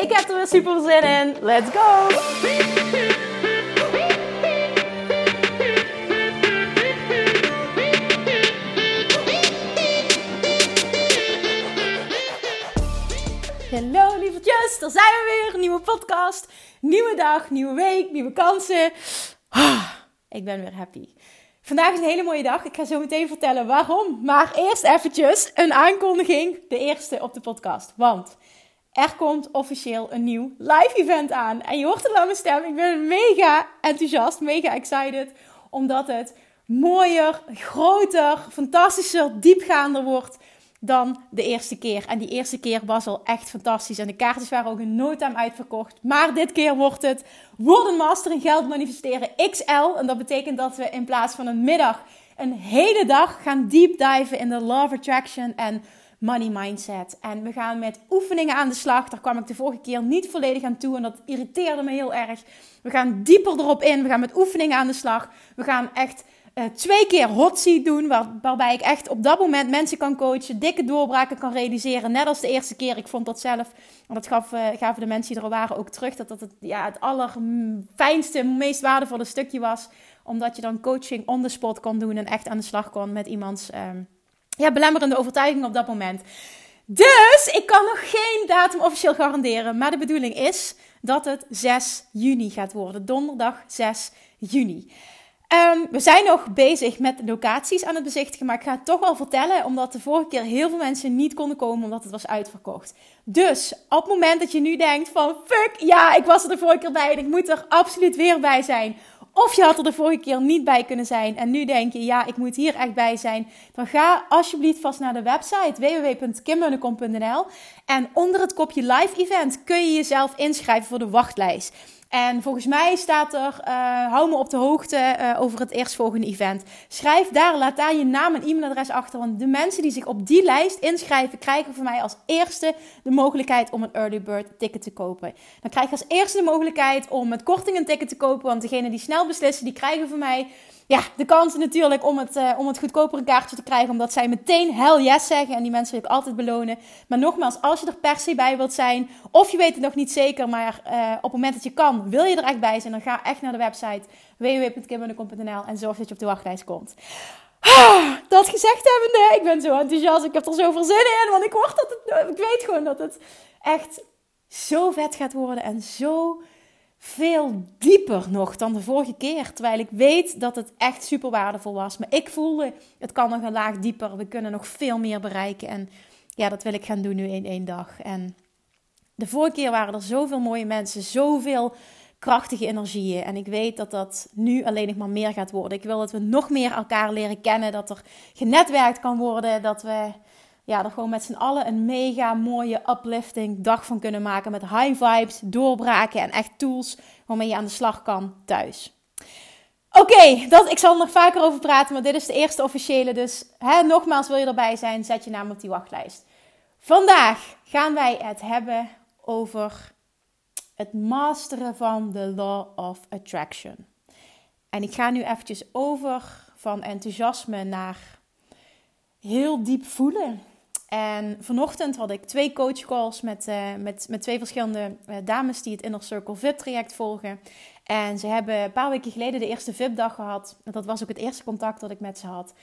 Ik heb er weer super zin in. Let's go! Hallo lievertjes, daar zijn we weer. Nieuwe podcast, nieuwe dag, nieuwe week, nieuwe kansen. Ah, ik ben weer happy. Vandaag is een hele mooie dag. Ik ga zo meteen vertellen waarom. Maar eerst eventjes een aankondiging. De eerste op de podcast. Want er komt officieel een nieuw live event aan. En je hoort het aan mijn stem. Ik ben mega enthousiast, mega excited. Omdat het mooier, groter, fantastischer, diepgaander wordt dan de eerste keer. En die eerste keer was al echt fantastisch. En de kaartjes waren ook in no uitverkocht. Maar dit keer wordt het Worden Master in Geld Manifesteren XL. En dat betekent dat we in plaats van een middag een hele dag gaan deep diven in de Love Attraction en money mindset. En we gaan met oefeningen aan de slag. Daar kwam ik de vorige keer niet volledig aan toe en dat irriteerde me heel erg. We gaan dieper erop in. We gaan met oefeningen aan de slag. We gaan echt uh, twee keer hot doen, waar, waarbij ik echt op dat moment mensen kan coachen, dikke doorbraken kan realiseren. Net als de eerste keer. Ik vond dat zelf, en dat gaf, uh, gaven de mensen die er waren ook terug, dat dat het, ja, het allerfijnste, meest waardevolle stukje was. Omdat je dan coaching on the spot kon doen en echt aan de slag kon met iemands um, ja, belemmerende overtuiging op dat moment. Dus ik kan nog geen datum officieel garanderen, maar de bedoeling is dat het 6 juni gaat worden. Donderdag 6 juni. Um, we zijn nog bezig met locaties aan het bezichtigen, maar ik ga het toch wel vertellen, omdat de vorige keer heel veel mensen niet konden komen omdat het was uitverkocht. Dus op het moment dat je nu denkt van fuck, ja, ik was er de vorige keer bij en ik moet er absoluut weer bij zijn. Of je had er de vorige keer niet bij kunnen zijn en nu denk je, ja, ik moet hier echt bij zijn. Dan ga alsjeblieft vast naar de website www.kimmunnekom.nl en onder het kopje live event kun je jezelf inschrijven voor de wachtlijst. En volgens mij staat er, uh, hou me op de hoogte uh, over het eerstvolgende event. Schrijf daar, laat daar je naam en e-mailadres achter. Want de mensen die zich op die lijst inschrijven, krijgen van mij als eerste de mogelijkheid om een early bird ticket te kopen. Dan krijg je als eerste de mogelijkheid om met korting een ticket te kopen. Want degenen die snel beslissen, die krijgen van mij ja, de kans natuurlijk om het, uh, om het goedkoper een kaartje te krijgen. Omdat zij meteen hell yes zeggen. En die mensen wil ik altijd belonen. Maar nogmaals, als je er per se bij wilt zijn. Of je weet het nog niet zeker. Maar uh, op het moment dat je kan, wil je er echt bij zijn. Dan ga echt naar de website www.kimmunnekom.nl. En zorg dat je op de wachtlijst komt. Ah, dat gezegd hebbende, ik ben zo enthousiast. Ik heb er zoveel zin in. Want ik, word dat het, ik weet gewoon dat het echt zo vet gaat worden. En zo veel dieper nog dan de vorige keer. Terwijl ik weet dat het echt super waardevol was. Maar ik voelde, het kan nog een laag dieper. We kunnen nog veel meer bereiken. En ja, dat wil ik gaan doen nu in één dag. En de vorige keer waren er zoveel mooie mensen, zoveel krachtige energieën. En ik weet dat dat nu alleen nog maar meer gaat worden. Ik wil dat we nog meer elkaar leren kennen. Dat er genetwerkt kan worden. Dat we ja, er gewoon met z'n allen een mega mooie uplifting dag van kunnen maken. Met high vibes, doorbraken en echt tools waarmee je aan de slag kan thuis. Oké, dat ik zal er nog vaker over praten, maar dit is de eerste officiële. Dus hè, nogmaals, wil je erbij zijn, zet je naam op die wachtlijst. Vandaag gaan wij het hebben over het masteren van de Law of Attraction. En ik ga nu eventjes over van enthousiasme naar heel diep voelen. En vanochtend had ik twee coachcalls met, uh, met, met twee verschillende uh, dames die het Inner Circle VIP traject volgen. En ze hebben een paar weken geleden de eerste VIP-dag gehad. Dat was ook het eerste contact dat ik met ze had.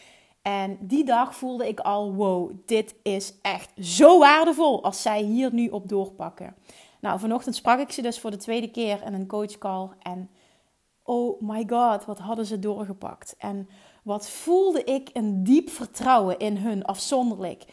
En die dag voelde ik al, wow, dit is echt zo waardevol als zij hier nu op doorpakken. Nou, vanochtend sprak ik ze dus voor de tweede keer in een coachcall. En oh my god, wat hadden ze doorgepakt. En wat voelde ik een diep vertrouwen in hun afzonderlijk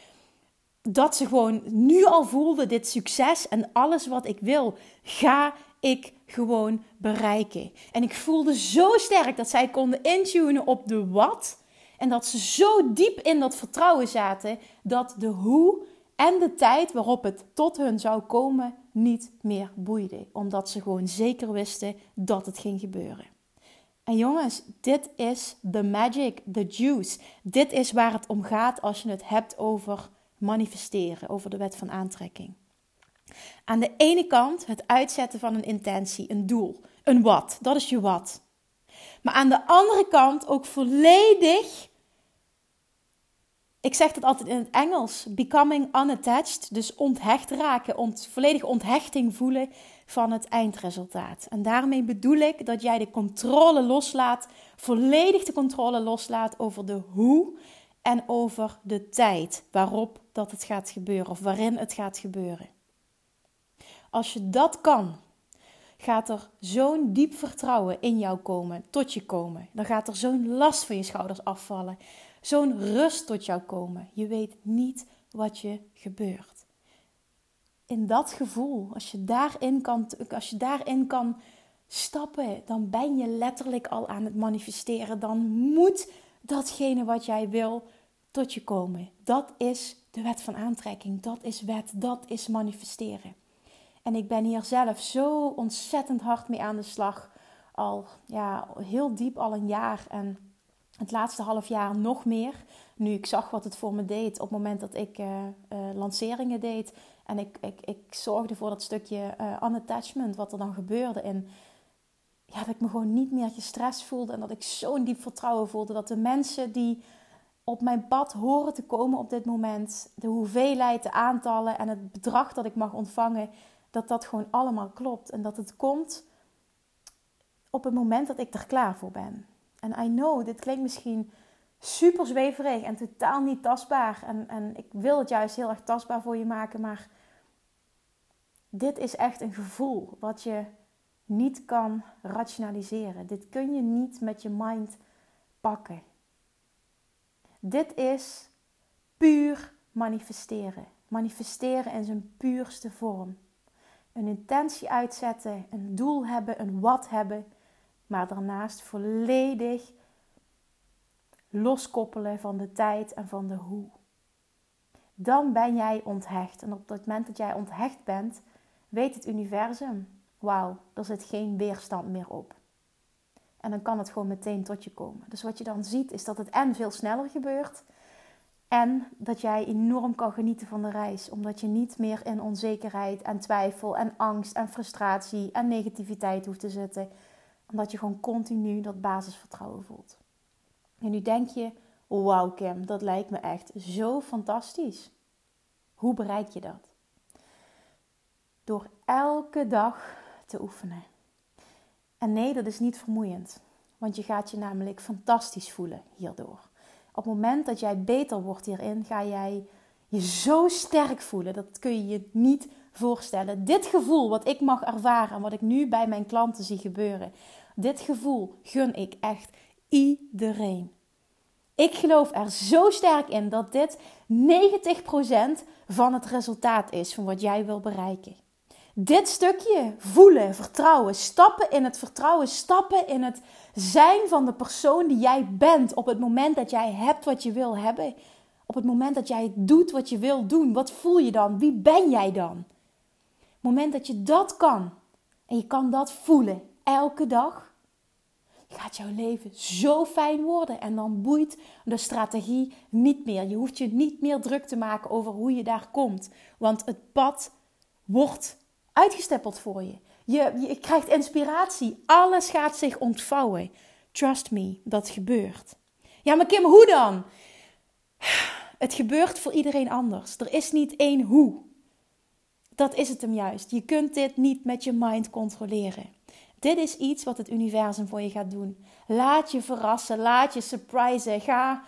dat ze gewoon nu al voelde: dit succes en alles wat ik wil, ga ik gewoon bereiken. En ik voelde zo sterk dat zij konden intunen op de wat. En dat ze zo diep in dat vertrouwen zaten dat de hoe en de tijd waarop het tot hun zou komen niet meer boeide, omdat ze gewoon zeker wisten dat het ging gebeuren. En jongens, dit is the magic, the juice. Dit is waar het om gaat als je het hebt over manifesteren, over de wet van aantrekking. Aan de ene kant het uitzetten van een intentie, een doel, een wat, dat is je wat. Maar aan de andere kant ook volledig ik zeg dat altijd in het Engels, becoming unattached, dus onthecht raken, ont, volledige onthechting voelen van het eindresultaat. En daarmee bedoel ik dat jij de controle loslaat, volledig de controle loslaat over de hoe en over de tijd waarop dat het gaat gebeuren of waarin het gaat gebeuren. Als je dat kan, gaat er zo'n diep vertrouwen in jou komen, tot je komen. Dan gaat er zo'n last van je schouders afvallen zo'n rust tot jou komen. Je weet niet wat je gebeurt. In dat gevoel, als je daarin kan, als je daarin kan stappen, dan ben je letterlijk al aan het manifesteren. Dan moet datgene wat jij wil tot je komen. Dat is de wet van aantrekking. Dat is wet. Dat is manifesteren. En ik ben hier zelf zo ontzettend hard mee aan de slag. Al ja, heel diep, al een jaar. En het laatste half jaar nog meer. Nu ik zag wat het voor me deed op het moment dat ik uh, lanceringen deed. En ik, ik, ik zorgde voor dat stukje uh, unattachment, wat er dan gebeurde. En ja, dat ik me gewoon niet meer gestrest voelde. En dat ik zo'n diep vertrouwen voelde dat de mensen die op mijn pad horen te komen op dit moment, de hoeveelheid, de aantallen en het bedrag dat ik mag ontvangen, dat dat gewoon allemaal klopt. En dat het komt op het moment dat ik er klaar voor ben. En I know, dit klinkt misschien super zweverig en totaal niet tastbaar. En, en ik wil het juist heel erg tastbaar voor je maken, maar dit is echt een gevoel wat je niet kan rationaliseren. Dit kun je niet met je mind pakken. Dit is puur manifesteren. Manifesteren in zijn puurste vorm. Een intentie uitzetten, een doel hebben, een wat hebben maar daarnaast volledig loskoppelen van de tijd en van de hoe. Dan ben jij onthecht. En op het moment dat jij onthecht bent, weet het universum: wauw, er zit geen weerstand meer op. En dan kan het gewoon meteen tot je komen. Dus wat je dan ziet is dat het en veel sneller gebeurt. En dat jij enorm kan genieten van de reis. Omdat je niet meer in onzekerheid en twijfel en angst en frustratie en negativiteit hoeft te zitten omdat je gewoon continu dat basisvertrouwen voelt. En nu denk je, wauw Kim, dat lijkt me echt zo fantastisch. Hoe bereik je dat? Door elke dag te oefenen. En nee, dat is niet vermoeiend. Want je gaat je namelijk fantastisch voelen hierdoor. Op het moment dat jij beter wordt hierin, ga jij je zo sterk voelen. Dat kun je je niet voorstellen. Dit gevoel wat ik mag ervaren en wat ik nu bij mijn klanten zie gebeuren. Dit gevoel gun ik echt iedereen. Ik geloof er zo sterk in dat dit 90% van het resultaat is van wat jij wil bereiken. Dit stukje voelen, vertrouwen, stappen in het vertrouwen, stappen in het zijn van de persoon die jij bent op het moment dat jij hebt wat je wil hebben. Op het moment dat jij doet wat je wil doen, wat voel je dan? Wie ben jij dan? Het moment dat je dat kan en je kan dat voelen elke dag, gaat jouw leven zo fijn worden. En dan boeit de strategie niet meer. Je hoeft je niet meer druk te maken over hoe je daar komt. Want het pad wordt uitgestippeld voor je. Je, je krijgt inspiratie. Alles gaat zich ontvouwen. Trust me, dat gebeurt. Ja, maar Kim, hoe dan? Het gebeurt voor iedereen anders. Er is niet één hoe. Dat is het hem juist. Je kunt dit niet met je mind controleren. Dit is iets wat het universum voor je gaat doen. Laat je verrassen, laat je surprisen. Ga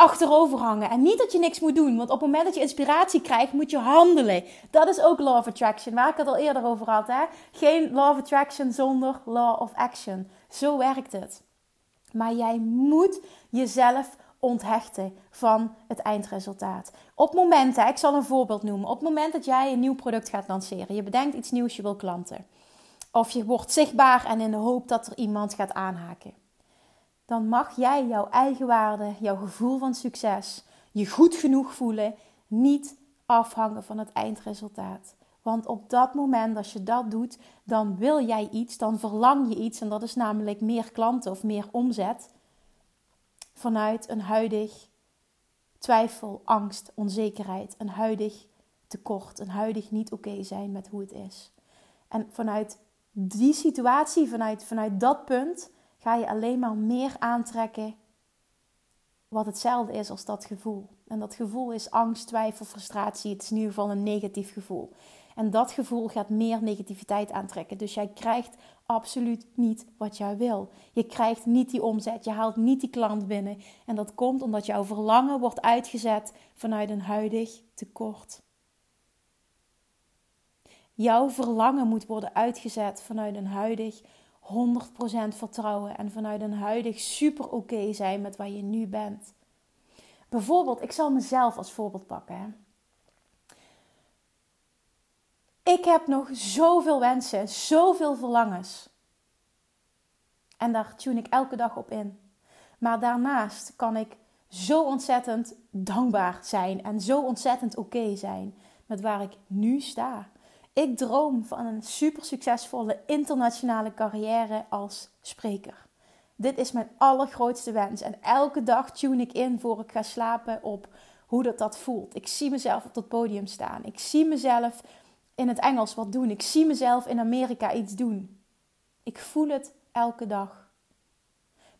achterover hangen. En niet dat je niks moet doen, want op het moment dat je inspiratie krijgt, moet je handelen. Dat is ook Law of Attraction, waar ik het al eerder over had. Hè? Geen Law of Attraction zonder Law of Action. Zo werkt het. Maar jij moet jezelf onthechten van het eindresultaat. Op momenten, ik zal een voorbeeld noemen. Op het moment dat jij een nieuw product gaat lanceren, je bedenkt iets nieuws, je wil klanten. Of je wordt zichtbaar en in de hoop dat er iemand gaat aanhaken. Dan mag jij jouw eigen waarde, jouw gevoel van succes, je goed genoeg voelen, niet afhangen van het eindresultaat. Want op dat moment, als je dat doet, dan wil jij iets, dan verlang je iets. En dat is namelijk meer klanten of meer omzet. Vanuit een huidig twijfel, angst, onzekerheid. Een huidig tekort, een huidig niet oké zijn met hoe het is. En vanuit die situatie, vanuit, vanuit dat punt, ga je alleen maar meer aantrekken wat hetzelfde is als dat gevoel. En dat gevoel is angst, twijfel, frustratie. Het is in ieder geval een negatief gevoel. En dat gevoel gaat meer negativiteit aantrekken. Dus jij krijgt absoluut niet wat jij wil. Je krijgt niet die omzet, je haalt niet die klant binnen. En dat komt omdat jouw verlangen wordt uitgezet vanuit een huidig tekort. Jouw verlangen moet worden uitgezet vanuit een huidig 100% vertrouwen en vanuit een huidig super oké zijn met waar je nu bent. Bijvoorbeeld, ik zal mezelf als voorbeeld pakken. Ik heb nog zoveel wensen, zoveel verlangens. En daar tune ik elke dag op in. Maar daarnaast kan ik zo ontzettend dankbaar zijn en zo ontzettend oké zijn met waar ik nu sta. Ik droom van een super succesvolle internationale carrière als spreker. Dit is mijn allergrootste wens. En elke dag tune ik in voor ik ga slapen op hoe dat, dat voelt. Ik zie mezelf op dat podium staan. Ik zie mezelf in het Engels wat doen. Ik zie mezelf in Amerika iets doen. Ik voel het elke dag.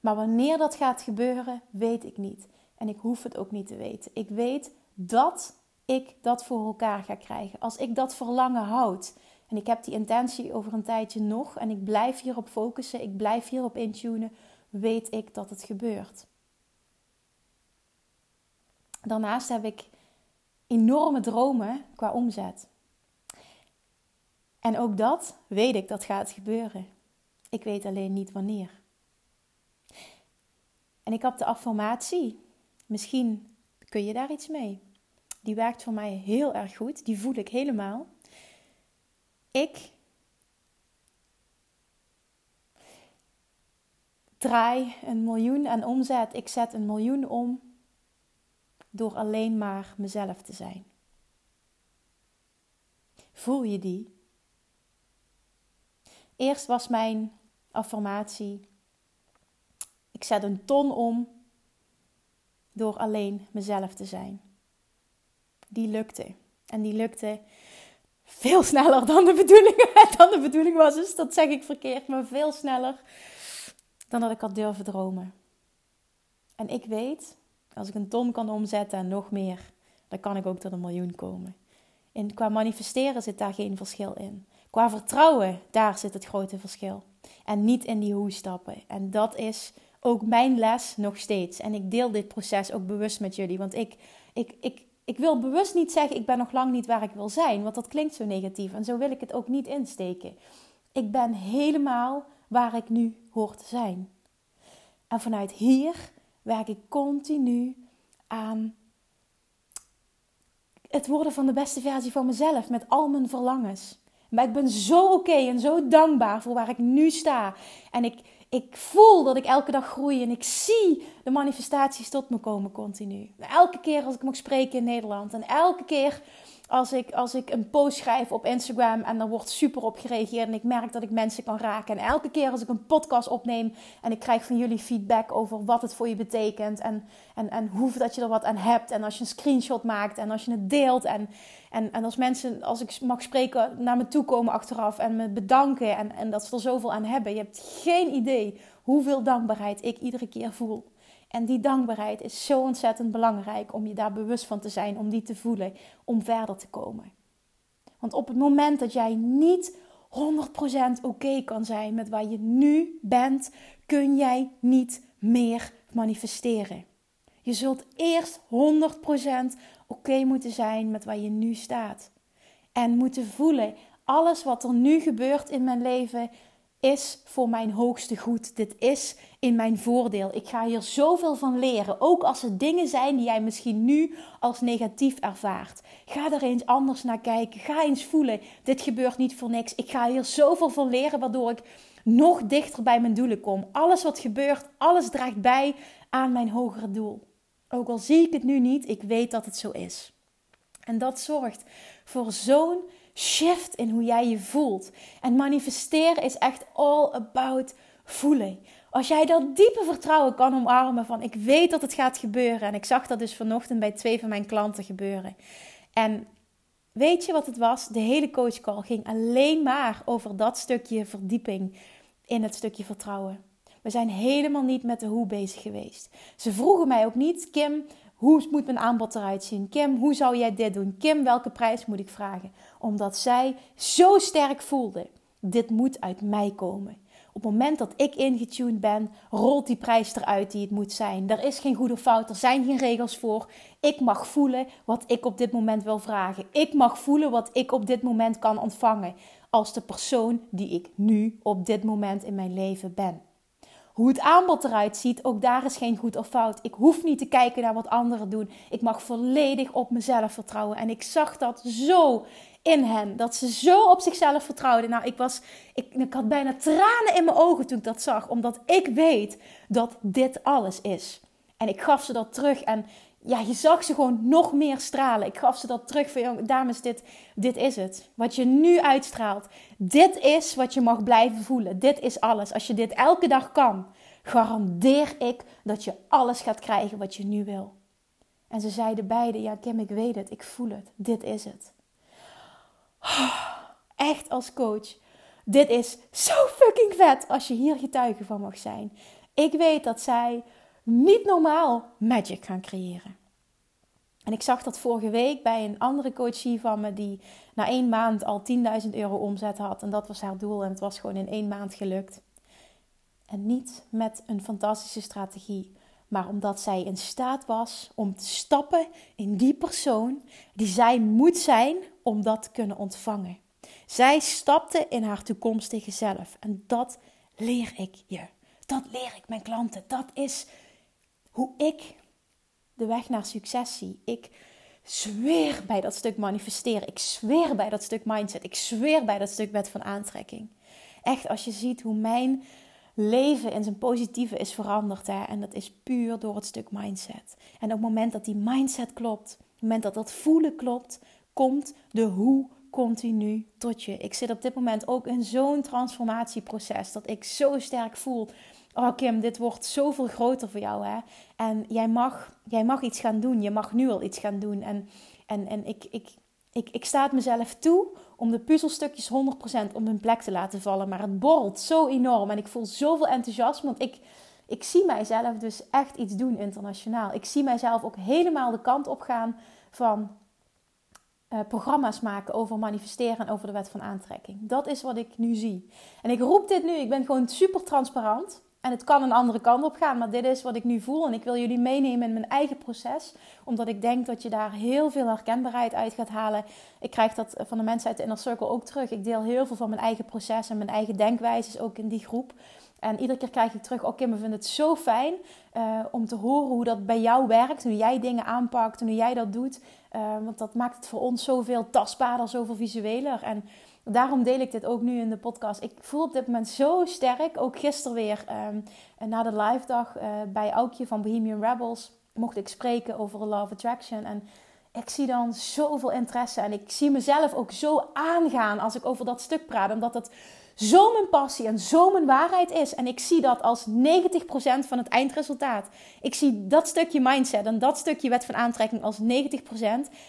Maar wanneer dat gaat gebeuren, weet ik niet. En ik hoef het ook niet te weten. Ik weet dat ik dat voor elkaar ga krijgen. Als ik dat verlangen houd. En ik heb die intentie over een tijdje nog. En ik blijf hierop focussen. Ik blijf hierop intunen. Weet ik dat het gebeurt. Daarnaast heb ik enorme dromen qua omzet. En ook dat weet ik dat gaat gebeuren. Ik weet alleen niet wanneer. En ik heb de affirmatie. Misschien kun je daar iets mee. Die werkt voor mij heel erg goed. Die voel ik helemaal. Ik draai een miljoen aan omzet. Ik zet een miljoen om door alleen maar mezelf te zijn. Voel je die? Eerst was mijn affirmatie: ik zet een ton om door alleen mezelf te zijn. Die lukte. En die lukte veel sneller dan de bedoeling, dan de bedoeling was. Dus dat zeg ik verkeerd, maar veel sneller dan dat ik had durven dromen. En ik weet, als ik een ton kan omzetten en nog meer, dan kan ik ook tot een miljoen komen. En qua manifesteren zit daar geen verschil in. Qua vertrouwen, daar zit het grote verschil. En niet in die hoe stappen. En dat is ook mijn les nog steeds. En ik deel dit proces ook bewust met jullie. Want ik, ik, ik, ik wil bewust niet zeggen, ik ben nog lang niet waar ik wil zijn. Want dat klinkt zo negatief. En zo wil ik het ook niet insteken. Ik ben helemaal waar ik nu hoor te zijn. En vanuit hier werk ik continu aan het worden van de beste versie van mezelf met al mijn verlangens. Maar ik ben zo oké en zo dankbaar voor waar ik nu sta. En ik, ik voel dat ik elke dag groei en ik zie de manifestaties tot me komen continu. Elke keer als ik mag spreken in Nederland en elke keer als ik, als ik een post schrijf op Instagram en er wordt super op gereageerd en ik merk dat ik mensen kan raken. En elke keer als ik een podcast opneem en ik krijg van jullie feedback over wat het voor je betekent en, en, en hoe dat je er wat aan hebt. En als je een screenshot maakt en als je het deelt en, en, en als mensen, als ik mag spreken, naar me toe komen achteraf en me bedanken en, en dat ze er zoveel aan hebben. Je hebt geen idee hoeveel dankbaarheid ik iedere keer voel. En die dankbaarheid is zo ontzettend belangrijk om je daar bewust van te zijn, om die te voelen, om verder te komen. Want op het moment dat jij niet 100% oké kan zijn met waar je nu bent, kun jij niet meer manifesteren. Je zult eerst 100% oké moeten zijn met waar je nu staat. En moeten voelen, alles wat er nu gebeurt in mijn leven is voor mijn hoogste goed. Dit is in mijn voordeel. Ik ga hier zoveel van leren. Ook als er dingen zijn die jij misschien nu als negatief ervaart. Ga er eens anders naar kijken. Ga eens voelen. Dit gebeurt niet voor niks. Ik ga hier zoveel van leren, waardoor ik nog dichter bij mijn doelen kom. Alles wat gebeurt, alles draagt bij aan mijn hogere doel. Ook al zie ik het nu niet, ik weet dat het zo is. En dat zorgt voor zo'n shift in hoe jij je voelt. En manifesteren is echt all about voelen. Als jij dat diepe vertrouwen kan omarmen van ik weet dat het gaat gebeuren. En ik zag dat dus vanochtend bij twee van mijn klanten gebeuren. En weet je wat het was? De hele coachcall ging alleen maar over dat stukje verdieping in het stukje vertrouwen. We zijn helemaal niet met de hoe bezig geweest. Ze vroegen mij ook niet, Kim, hoe moet mijn aanbod eruit zien? Kim, hoe zou jij dit doen? Kim, welke prijs moet ik vragen? Omdat zij zo sterk voelde, dit moet uit mij komen. Op het moment dat ik ingetuned ben, rolt die prijs eruit die het moet zijn. Er is geen goede fout, er zijn geen regels voor. Ik mag voelen wat ik op dit moment wil vragen. Ik mag voelen wat ik op dit moment kan ontvangen. Als de persoon die ik nu op dit moment in mijn leven ben. Hoe het aanbod eruit ziet, ook daar is geen goed of fout. Ik hoef niet te kijken naar wat anderen doen. Ik mag volledig op mezelf vertrouwen. En ik zag dat zo in hen. Dat ze zo op zichzelf vertrouwden. Nou, ik, was, ik, ik had bijna tranen in mijn ogen toen ik dat zag. Omdat ik weet dat dit alles is. En ik gaf ze dat terug. En ja, je zag ze gewoon nog meer stralen. Ik gaf ze dat terug van, dames, dit, dit is het. Wat je nu uitstraalt. Dit is wat je mag blijven voelen. Dit is alles. Als je dit elke dag kan, garandeer ik dat je alles gaat krijgen wat je nu wil. En ze zeiden beide, ja Kim, ik weet het, ik voel het. Dit is het. Echt als coach. Dit is zo fucking vet als je hier getuige van mag zijn. Ik weet dat zij niet normaal magic gaan creëren. En ik zag dat vorige week bij een andere coachie van me die na één maand al 10.000 euro omzet had. En dat was haar doel en het was gewoon in één maand gelukt. En niet met een fantastische strategie, maar omdat zij in staat was om te stappen in die persoon die zij moet zijn om dat te kunnen ontvangen. Zij stapte in haar toekomstige zelf. En dat leer ik je. Dat leer ik mijn klanten. Dat is hoe ik de weg naar succes zie. Ik zweer bij dat stuk manifesteren. Ik zweer bij dat stuk mindset. Ik zweer bij dat stuk wet van aantrekking. Echt, als je ziet hoe mijn leven in zijn positieve is veranderd. Hè, en dat is puur door het stuk mindset. En op het moment dat die mindset klopt, op het moment dat dat voelen klopt, komt de hoe continu tot je. Ik zit op dit moment ook in zo'n transformatieproces dat ik zo sterk voel. Oh Kim, dit wordt zoveel groter voor jou hè. En jij mag, jij mag iets gaan doen. Je mag nu al iets gaan doen. En, en, en ik, ik, ik, ik sta het mezelf toe om de puzzelstukjes 100% op hun plek te laten vallen. Maar het borrelt zo enorm en ik voel zoveel enthousiasme. Want ik, ik zie mijzelf dus echt iets doen internationaal. Ik zie mijzelf ook helemaal de kant op gaan van uh, programma's maken over manifesteren en over de wet van aantrekking. Dat is wat ik nu zie. En ik roep dit nu, ik ben gewoon super transparant. En het kan een andere kant op gaan, maar dit is wat ik nu voel. En ik wil jullie meenemen in mijn eigen proces. Omdat ik denk dat je daar heel veel herkenbaarheid uit gaat halen. Ik krijg dat van de mensen uit de Inner Circle ook terug. Ik deel heel veel van mijn eigen proces en mijn eigen denkwijzes ook in die groep. En iedere keer krijg ik terug, oké, we vinden het zo fijn uh, om te horen hoe dat bij jou werkt. Hoe jij dingen aanpakt, hoe jij dat doet. Uh, want dat maakt het voor ons zoveel tastbaarder, zoveel visueler. En daarom deel ik dit ook nu in de podcast. Ik voel op dit moment zo sterk. Ook gisteren weer um, na de live dag uh, bij Aukje van Bohemian Rebels mocht ik spreken over of Attraction. En ik zie dan zoveel interesse en ik zie mezelf ook zo aangaan als ik over dat stuk praat. Omdat het zo mijn passie en zo mijn waarheid is. En ik zie dat als 90% van het eindresultaat. Ik zie dat stukje mindset en dat stukje wet van aantrekking als 90%.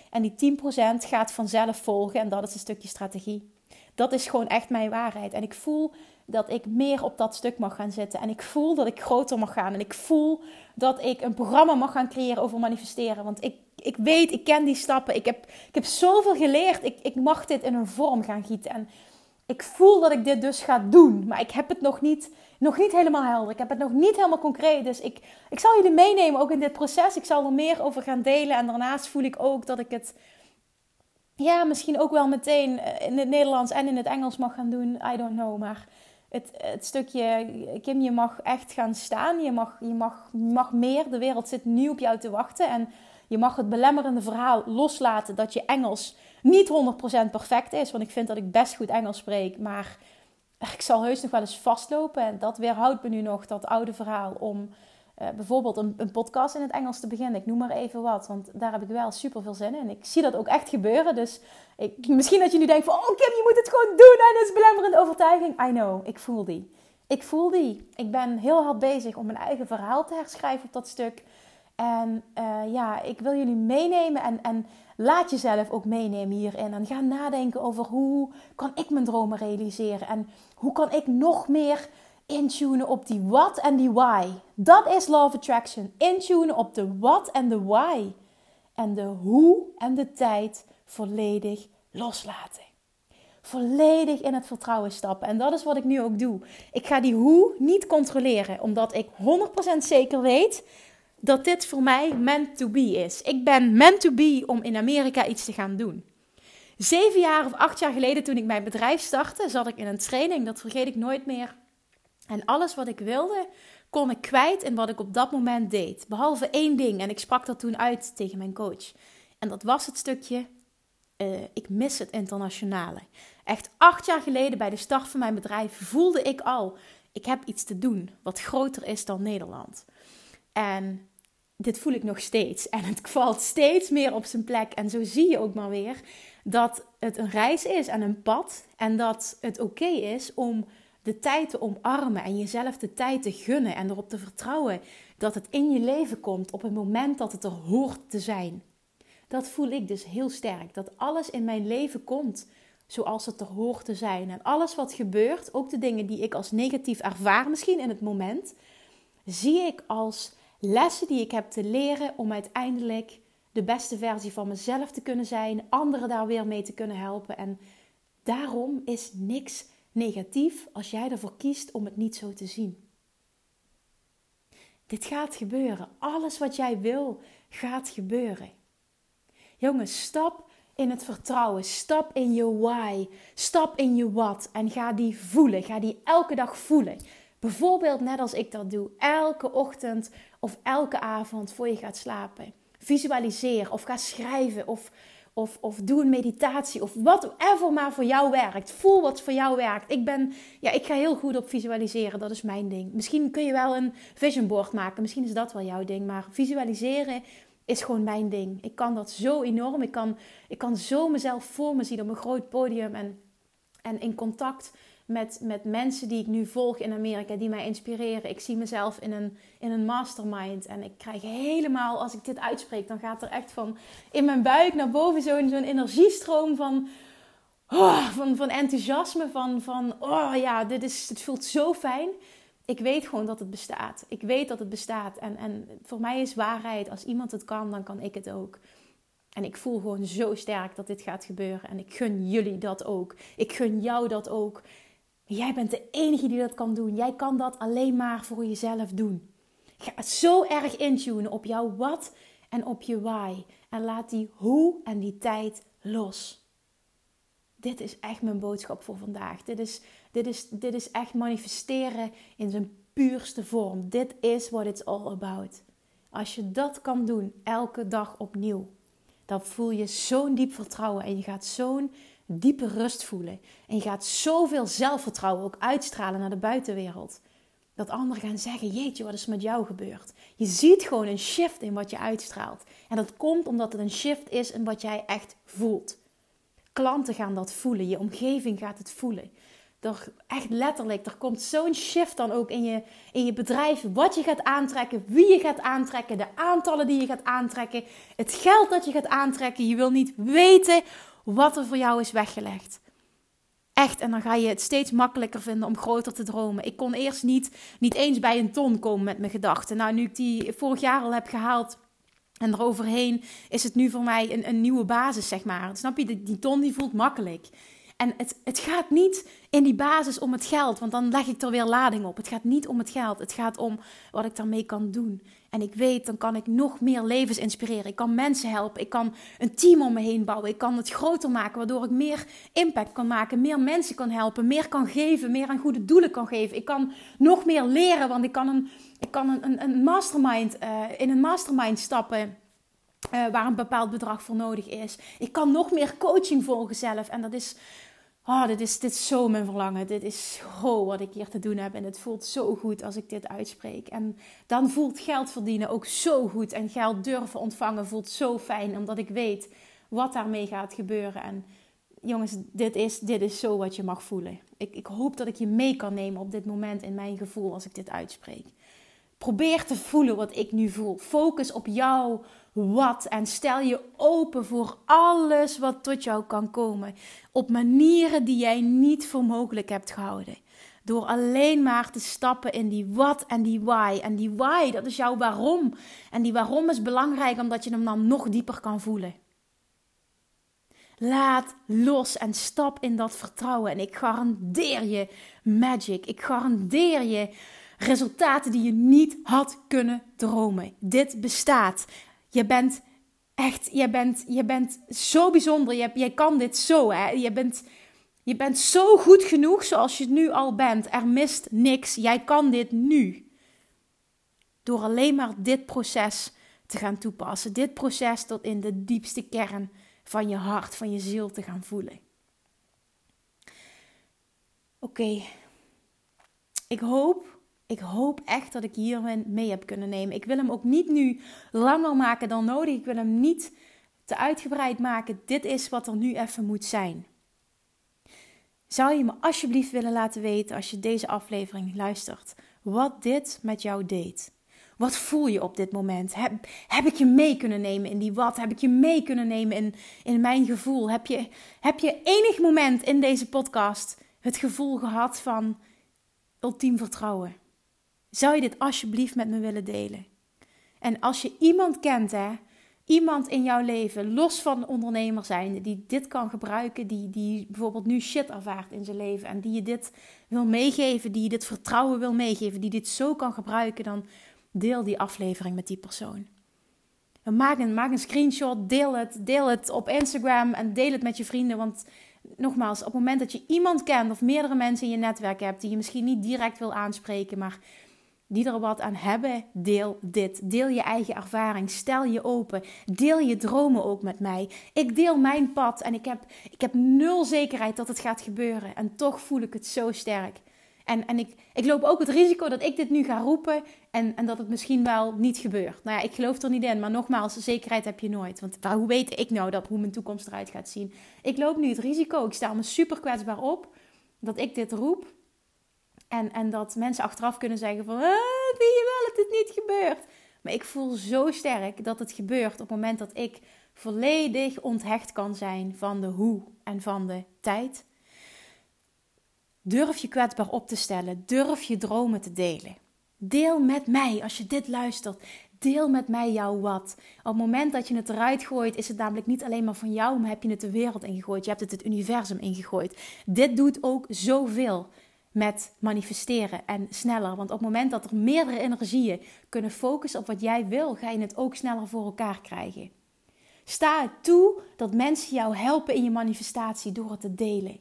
En die 10% gaat vanzelf volgen en dat is een stukje strategie. Dat is gewoon echt mijn waarheid. En ik voel dat ik meer op dat stuk mag gaan zitten. En ik voel dat ik groter mag gaan. En ik voel dat ik een programma mag gaan creëren over manifesteren. Want ik, ik weet, ik ken die stappen. Ik heb, ik heb zoveel geleerd. Ik, ik mag dit in een vorm gaan gieten. En ik voel dat ik dit dus ga doen. Maar ik heb het nog niet, nog niet helemaal helder. Ik heb het nog niet helemaal concreet. Dus ik, ik zal jullie meenemen ook in dit proces. Ik zal er meer over gaan delen. En daarnaast voel ik ook dat ik het ja, misschien ook wel meteen eh, in het Nederlands en in het Engels mag gaan doen. I don't know. Maar het, het stukje, Kim, je mag echt gaan staan. Je mag, je, mag, mag meer. De wereld zit nu op jou te wachten. En je mag het belemmerende verhaal loslaten dat je Engels niet 100% perfect is. Want ik vind dat ik best goed Engels spreek. Maar ik zal heus nog wel eens vastlopen. En dat weerhoudt me nu nog, dat oude verhaal, om eh, bijvoorbeeld een, een, podcast in het Engels te beginnen. Ik noem maar even wat, want daar heb ik wel super veel zin in. Ik zie dat ook echt gebeuren. Dus ik, misschien dat je nu denkt van, oh Kim, je moet het gewoon doen en dat is belemmerende overtuiging. I know, ik voel die. Ik voel die. Ik ben heel hard bezig om mijn eigen verhaal te herschrijven op dat stuk. En uh, ja, ik wil jullie meenemen en, en laat jezelf ook meenemen hierin. En ga nadenken over hoe kan ik mijn dromen realiseren. En hoe kan ik nog meer intunen op die what en die why. Dat is of Attraction. Intunen op de what en de why. En de hoe en de tijd volledig loslaten. Volledig in het vertrouwen stappen. En dat is wat ik nu ook doe. Ik ga die hoe niet controleren, omdat ik 100% zeker weet dat dit voor mij meant to be is. Ik ben meant to be om in Amerika iets te gaan doen. Zeven jaar of acht jaar geleden, toen ik mijn bedrijf startte, zat ik in een training. Dat vergeet ik nooit meer. En alles wat ik wilde, kon ik kwijt in wat ik op dat moment deed. Behalve één ding. En ik sprak dat toen uit tegen mijn coach. En dat was het stukje: uh, ik mis het internationale. Echt acht jaar geleden, bij de start van mijn bedrijf, voelde ik al: ik heb iets te doen wat groter is dan Nederland. En dit voel ik nog steeds. En het valt steeds meer op zijn plek. En zo zie je ook maar weer dat het een reis is en een pad. En dat het oké is om de tijd te omarmen en jezelf de tijd te gunnen en erop te vertrouwen dat het in je leven komt op het moment dat het er hoort te zijn. Dat voel ik dus heel sterk. Dat alles in mijn leven komt zoals het er hoort te zijn. En alles wat gebeurt, ook de dingen die ik als negatief ervaar, misschien in het moment, zie ik als lessen die ik heb te leren om uiteindelijk de beste versie van mezelf te kunnen zijn, anderen daar weer mee te kunnen helpen. En daarom is niks negatief als jij ervoor kiest om het niet zo te zien. Dit gaat gebeuren. Alles wat jij wil, gaat gebeuren. Jongens, stap in het vertrouwen. Stap in je why. Stap in je what. En ga die voelen. Ga die elke dag voelen. Bijvoorbeeld net als ik dat doe. Elke ochtend of elke avond voor je gaat slapen. Visualiseer of ga schrijven of of, of doe een meditatie. Of whatever maar voor jou werkt. Voel wat voor jou werkt. Ik, ben, ja, ik ga heel goed op visualiseren. Dat is mijn ding. Misschien kun je wel een vision board maken. Misschien is dat wel jouw ding. Maar visualiseren is gewoon mijn ding. Ik kan dat zo enorm. Ik kan, ik kan zo mezelf voor me zien op een groot podium. En, en in contact met, met mensen die ik nu volg in Amerika, die mij inspireren. Ik zie mezelf in een, in een mastermind. En ik krijg helemaal, als ik dit uitspreek, dan gaat er echt van in mijn buik naar boven zo'n zo'n energiestroom van, oh, van, van enthousiasme. Van, van oh ja, dit is, het voelt zo fijn. Ik weet gewoon dat het bestaat. Ik weet dat het bestaat. En, en voor mij is waarheid, als iemand het kan, dan kan ik het ook. En ik voel gewoon zo sterk dat dit gaat gebeuren. En ik gun jullie dat ook. Ik gun jou dat ook. Jij bent de enige die dat kan doen. Jij kan dat alleen maar voor jezelf doen. Ga zo erg intunen op jouw wat en op je why. En laat die hoe en die tijd los. Dit is echt mijn boodschap voor vandaag. Dit is, dit is, dit is echt manifesteren in zijn puurste vorm. Dit is what it's all about. Als je dat kan doen, elke dag opnieuw, dan voel je zo'n diep vertrouwen en je gaat zo'n diepe rust voelen. En je gaat zoveel zelfvertrouwen ook uitstralen naar de buitenwereld. Dat anderen gaan zeggen: Jeetje, wat is met jou gebeurd? Je ziet gewoon een shift in wat je uitstraalt. En dat komt omdat het een shift is in wat jij echt voelt. Klanten gaan dat voelen, je omgeving gaat het voelen. Er, echt letterlijk, er komt zo'n shift dan ook in je, in je bedrijf. Wat je gaat aantrekken, wie je gaat aantrekken, de aantallen die je gaat aantrekken, het geld dat je gaat aantrekken. Je wil niet weten wat er voor jou is weggelegd. Echt, en dan ga je het steeds makkelijker vinden om groter te dromen. Ik kon eerst niet, niet eens bij een ton komen met mijn gedachten. Nou, nu ik die vorig jaar al heb gehaald en eroverheen, is het nu voor mij een, een nieuwe basis, zeg maar. Snap je, die, die ton die voelt makkelijk. En het, het gaat niet in die basis om het geld, want dan leg ik er weer lading op. Het gaat niet om het geld, het gaat om wat ik daarmee kan doen. En ik weet, dan kan ik nog meer levens inspireren. Ik kan mensen helpen, ik kan een team om me heen bouwen. Ik kan het groter maken, waardoor ik meer impact kan maken, meer mensen kan helpen, meer kan geven, meer aan goede doelen kan geven. Ik kan nog meer leren, want ik kan een, ik kan een, een, een mastermind, uh, in een mastermind stappen. Uh, waar een bepaald bedrag voor nodig is. Ik kan nog meer coaching volgen zelf. En dat is oh, dit is, dit zo mijn verlangen. Dit is zo wat ik hier te doen heb. En het voelt zo goed als ik dit uitspreek. En dan voelt geld verdienen ook zo goed. En geld durven ontvangen voelt zo fijn. Omdat ik weet wat daarmee gaat gebeuren. En jongens, dit is, dit is zo wat je mag voelen. Ik, ik hoop dat ik je mee kan nemen op dit moment in mijn gevoel als ik dit uitspreek. Probeer te voelen wat ik nu voel. Focus op jouw wat en stel je open voor alles wat tot jou kan komen. Op manieren die jij niet voor mogelijk hebt gehouden. Door alleen maar te stappen in die wat en die why. En die why, dat is jouw waarom. En die waarom is belangrijk omdat je hem dan nog dieper kan voelen. Laat los en stap in dat vertrouwen. En ik garandeer je magic. Ik garandeer je resultaten die je niet had kunnen dromen. Dit bestaat. Je bent echt, je bent, je bent zo bijzonder. Je, jij kan dit zo. Hè? Je, bent, je bent zo goed genoeg zoals je nu al bent. Er mist niks. Jij kan dit nu. Door alleen maar dit proces te gaan toepassen. Dit proces tot in de diepste kern van je hart, van je ziel te gaan voelen. Oké, ik hoop, ik hoop echt dat ik hier mee heb kunnen nemen. Ik wil hem ook niet nu langer maken dan nodig. Ik wil hem niet te uitgebreid maken. Dit is wat er nu even moet zijn. Zou je me alsjeblieft willen laten weten als je deze aflevering luistert, wat dit met jou deed? Wat voel je op dit moment? Heb, heb ik je mee kunnen nemen in die wat? Heb ik je mee kunnen nemen in, in mijn gevoel? Heb je, heb je enig moment in deze podcast het gevoel gehad van ultiem vertrouwen? Zou je dit alsjeblieft met me willen delen? En als je iemand kent, hè, iemand in jouw leven, los van ondernemer zijn, die dit kan gebruiken, die, die bijvoorbeeld nu shit ervaart in zijn leven en die je dit wil meegeven, die je dit vertrouwen wil meegeven, die dit zo kan gebruiken, dan deel die aflevering met die persoon. Maak een, maak een screenshot, deel het, deel het op Instagram en deel het met je vrienden. Want nogmaals, op het moment dat je iemand kent of meerdere mensen in je netwerk hebt die je misschien niet direct wil aanspreken, maar die er wat aan hebben, deel dit. Deel je eigen ervaring, stel je open, deel je dromen ook met mij. Ik deel mijn pad en ik heb, ik heb nul zekerheid dat het gaat gebeuren. En toch voel ik het zo sterk. En, en ik, ik loop ook het risico dat ik dit nu ga roepen en, en dat het misschien wel niet gebeurt. Nou ja, ik geloof er niet in, maar nogmaals, zekerheid heb je nooit. Want hoe weet ik nou dat, hoe mijn toekomst eruit gaat zien? Ik loop nu het risico, ik sta me super kwetsbaar op dat ik dit roep. En, en dat mensen achteraf kunnen zeggen van, zie je wel dat dit niet gebeurt. Maar ik voel zo sterk dat het gebeurt op het moment dat ik volledig onthecht kan zijn van de hoe en van de tijd Durf je kwetsbaar op te stellen. Durf je dromen te delen. Deel met mij als je dit luistert. Deel met mij jouw wat. Op het moment dat je het eruit gooit, is het namelijk niet alleen maar van jou, maar heb je het de wereld ingegooid. Je hebt het het universum ingegooid. Dit doet ook zoveel met manifesteren en sneller. Want op het moment dat er meerdere energieën kunnen focussen op wat jij wil, ga je het ook sneller voor elkaar krijgen. Sta het toe dat mensen jou helpen in je manifestatie door het te delen.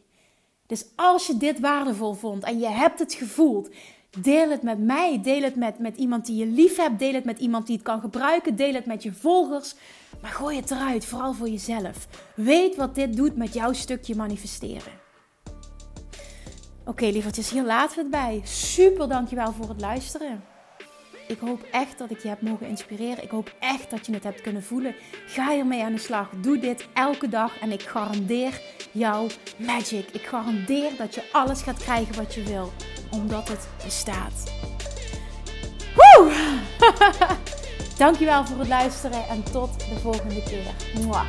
Dus als je dit waardevol vond en je hebt het gevoeld, deel het met mij. Deel het met, met iemand die je lief hebt. Deel het met iemand die het kan gebruiken. Deel het met je volgers. Maar gooi het eruit, vooral voor jezelf. Weet wat dit doet met jouw stukje manifesteren. Oké, okay, lievertjes, hier laten we het bij. Super dankjewel voor het luisteren. Ik hoop echt dat ik je heb mogen inspireren. Ik hoop echt dat je het hebt kunnen voelen. Ga hiermee aan de slag. Doe dit elke dag en ik garandeer jouw magic. Ik garandeer dat je alles gaat krijgen wat je wil, omdat het bestaat. Woe! Dankjewel voor het luisteren en tot de volgende keer. Mwah.